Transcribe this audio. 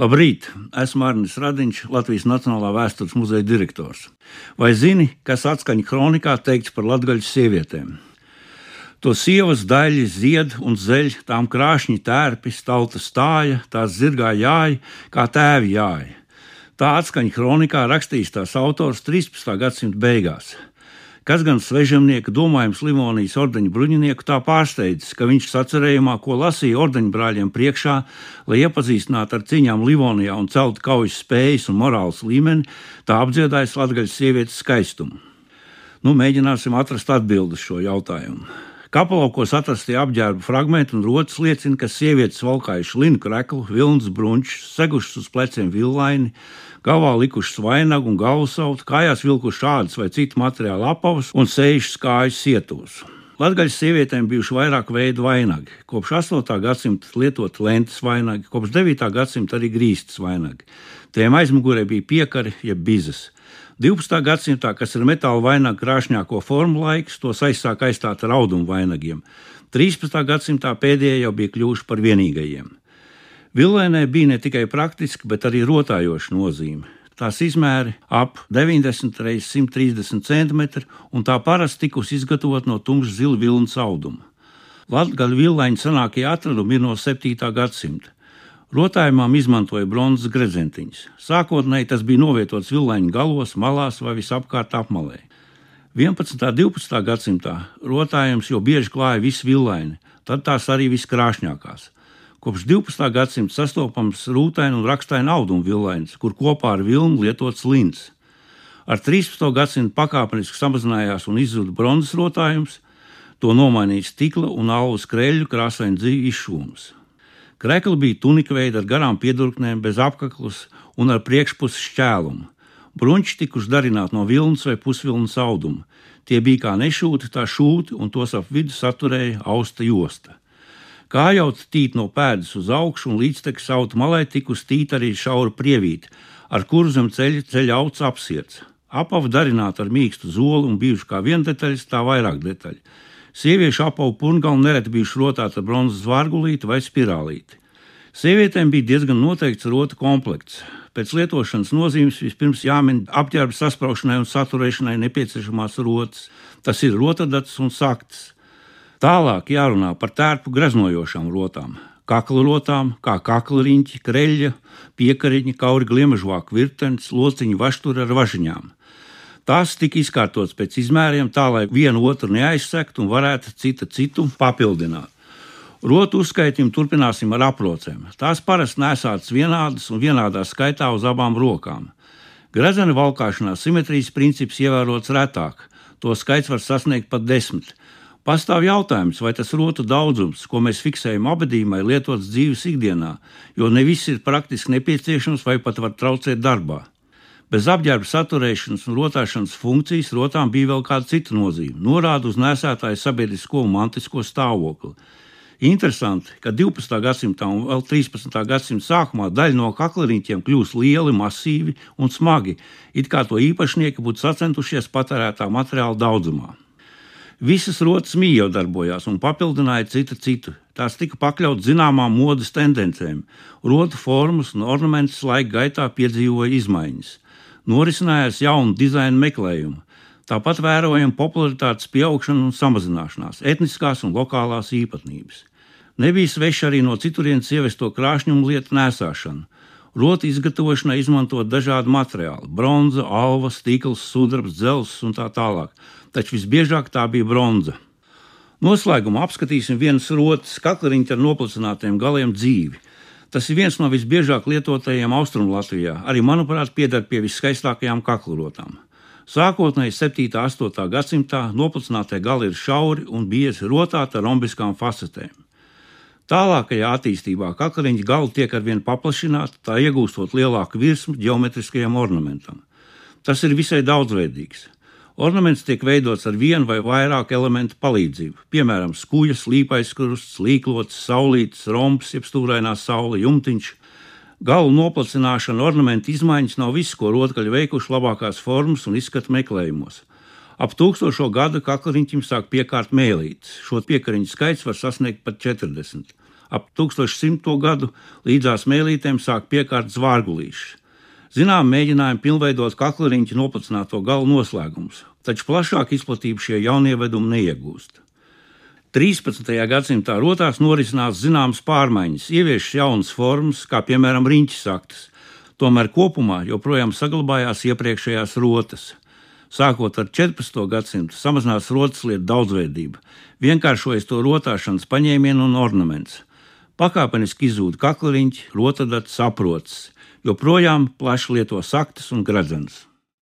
Labrīt! Esmu Arnēs Radiņš, Latvijas Nacionālā vēstures muzeja direktors. Vai zini, kas atskaņa kronikā teikts par latgaļu sievietēm? To sievas daļi zied un zeļ, tām krāšņi tērpi, stalta stāja, tās zirgā jāja, kā tēvi jāja. Tā atskaņa kronikā rakstījis tās autors 13. gadsimta beigās. Kas gan svežamnieka domājams Livonijas ordeņa bruņinieku tā pārsteidzis, ka viņš sacerējumā, ko lasīja ordeņbrāļiem priekšā, lai iepazīstinātu ar ciņām Livonijā un celtu kaujas spējas un morāles līmeni, tā apdziedājis latgaļas sievietes skaistumu. Nu, mēģināsim atrast atbildi šo jautājumu. Kapelaukos atrastie apģērba fragmenti un rotas liecina, ka sievietes valkājuši linu kreklu, vilnas brunčus, segušas uz pleciem villaini, galvā likušas vainagu un galvasautu, kājās vilkuši šādas vai citu materiālu apavus un sēžas kājas sietos. Latvijas sievietēm bijuši vairāk veidu vainagi. Kopš 8. gadsimta lietot lentes vainagi, kopš 9. gadsimta arī grīstas vainagi. Tiem aizmugurē bija piekari, jeb bizes. 12. gadsimtā, kas ir metāla vainaga krāšņāko formu laiks, tos aizsāk aizstāt ar audumu vainagiem. 13. gadsimtā pēdējie jau bija kļuvuši par vienīgajiem. Vilēnai bija ne tikai praktiska, bet arī rotājoša nozīme. Tās izmēri ap 90 x 130 cm, un tā parasti tikusi izgatavota no tumšas zila vilnas auduma. Latvijas villaņa senākie atradumi ir no 7. gadsimta. Rotājumam izmantoja bronzas gredzentiņus. Sākotnēji tas bija novietots villaņa galos, malās vai visapkārt apmalē. 11. un 12. gadsimtā rotājums jau bieži klāja visu villaini, tad tās arī viskrāšņākās. Kopš 12. gadsimta sastopams rūtaina un rakstaina auduma villains, kur kopā ar vilnu lietots lins. Ar 13. gadsimtu pakāpeniski samazinājās un izzuda bronzas rotājums, to nomainīja stikla un alus kreļu krāsaini dzīvi izšūmas. Krekli bija tunika veida ar garām piedurknēm, bez apaklas un ar priekšpuses šķēlumu. Bruņķi tikuši darināti no vilnas vai pusvilnas auduma. Tie bija kā nešūti, tā šūti, un tos ap vidu saturēja austa josta. Kājauts tīt no pēdas uz augšu, un līdztekus auto malai tikus tīt arī šaura prievīte, ar kuru zem ceļa ceļa auts apsiets. Apavu darināta ar mīkstu zoli un bijuši kā viena detaļa, tā vairāk detaļu. Sieviešu apavu purgalnu nereti bijuši rotāta ar bronzas zvargulīti vai spirālīti. Sievietēm bija diezgan noteikts rota komplekts. Pēc lietošanas nozīmes vispirms jāmin apģērba sasprāšanai un saturēšanai nepieciešamās rotas. Tas ir rotadatas un saktas. Tālāk jārunā par tērpu greznojošām rotām, kakla rotām, kā kakla riņķi, kreļļa, piekariņi, kauri gliemežvāku virtenis, lociņu vašturi ar važiņām. Tās tika izkārtotas pēc izmēriem, tā lai viena otru neaizsektu un varētu cita citu papildināt. Rotu uzskaitījumu turpināsim ar aprocēm. Tās parasti nesātas vienādas un vienādā skaitā uz abām rokām. Grezena valkāšanā simetrijas princips ievērots retāk. To skaits var sasniegt pat desmit. Pastāv jautājums, vai tas rotu daudzums, ko mēs fiksējam abadījumā, ir lietots dzīves ikdienā, jo ne viss ir praktiski nepieciešams vai pat var traucēt darbā. Bez apģērba saturēšanas un rotāšanas funkcijas rotām bija vēl kāda cita nozīme - norāda uz nesētāju sabiedrisko un mantisko stāvokli. Interesanti, ka 12. gadsimtā un vēl 13. gadsimta sākumā daļa no kakleriņķiem kļūst lieli, masīvi un smagi, it kā to īpašnieki būtu sacentušies patērētā materiāla daudzumā. Visas rotas mīja darbojās un papildināja cita citu. Tās tika pakļautas zināmām modes tendencēm. Rotu formas un ornamentus laika gaitā piedzīvoja izmaiņas. Norisinājās jaunu dizaina meklējumu. Tāpat vērojama popularitātes pieaugšana un samazināšanās, etniskās un lokālās īpatnības. Nebija sveši arī no citurienes ievesto krāšņumu lietu nēsāšana. Rota izgatavošanai izmantot dažādi materiāli - bronza, alva, stikls, sudrabs, dzelzs un tā tālāk taču visbiežāk tā bija bronza. Noslēgumā apskatīsim vienas rotas kakleriņķa ar noplicinātiem galiem dzīvi. Tas ir viens no visbiežāk lietotajiem Austrumlatvijā. Arī, manuprāt, pieder pie viskaistākajām kaklurotām. Sākotnēji 7. un 8. gadsimtā noplicinātie gali ir šauri un biezi rotāti ar rombiskām facetēm. Tālākajā attīstībā kakliņa gala tiek arvien paplašināta, tā iegūstot lielāku virsmu geometriskajam ornamentam. Tas ir visai daudzveidīgs. Ornaments tiek veidots ar vienu vai vairāku elementu palīdzību, piemēram, skujas, līpais krusts, līklots, saulītis, romps, jeb stūrainā saule, jumtiņš. Galu noplacināšana, ornamentu izmaiņas nav viss, ko rotkaļi veikuši labākās formas un izskatu meklējumos. Ap tūkstošo gadu kaklariņķim sāk piekārt mēlītes. Šo piekariņu skaits var sasniegt pat 40. Ap 1100. gadu līdzās mēlītēm sāk piekārt zvārgulīši. Zinām, mēģinājumi pilnveidot kakleriņķa nopacināto galu noslēgumus, taču plašāk izplatību šie jaunievedumi neiegūst. 13. gadsimtā rotās norisinās zināmas pārmaiņas, ieviešas jaunas formas, kā piemēram riņķis aktas, tomēr kopumā joprojām saglabājās iepriekšējās rotas. Sākot ar 14. gadsimtu samazinās rotas lietu daudzveidība, vienkāršojas to rotāšanas paņēmienu un ornaments. Pakāpeniski izzūd kaklariņķi, rotadats, saprots, joprojām plaši lieto saktas un gradzenes.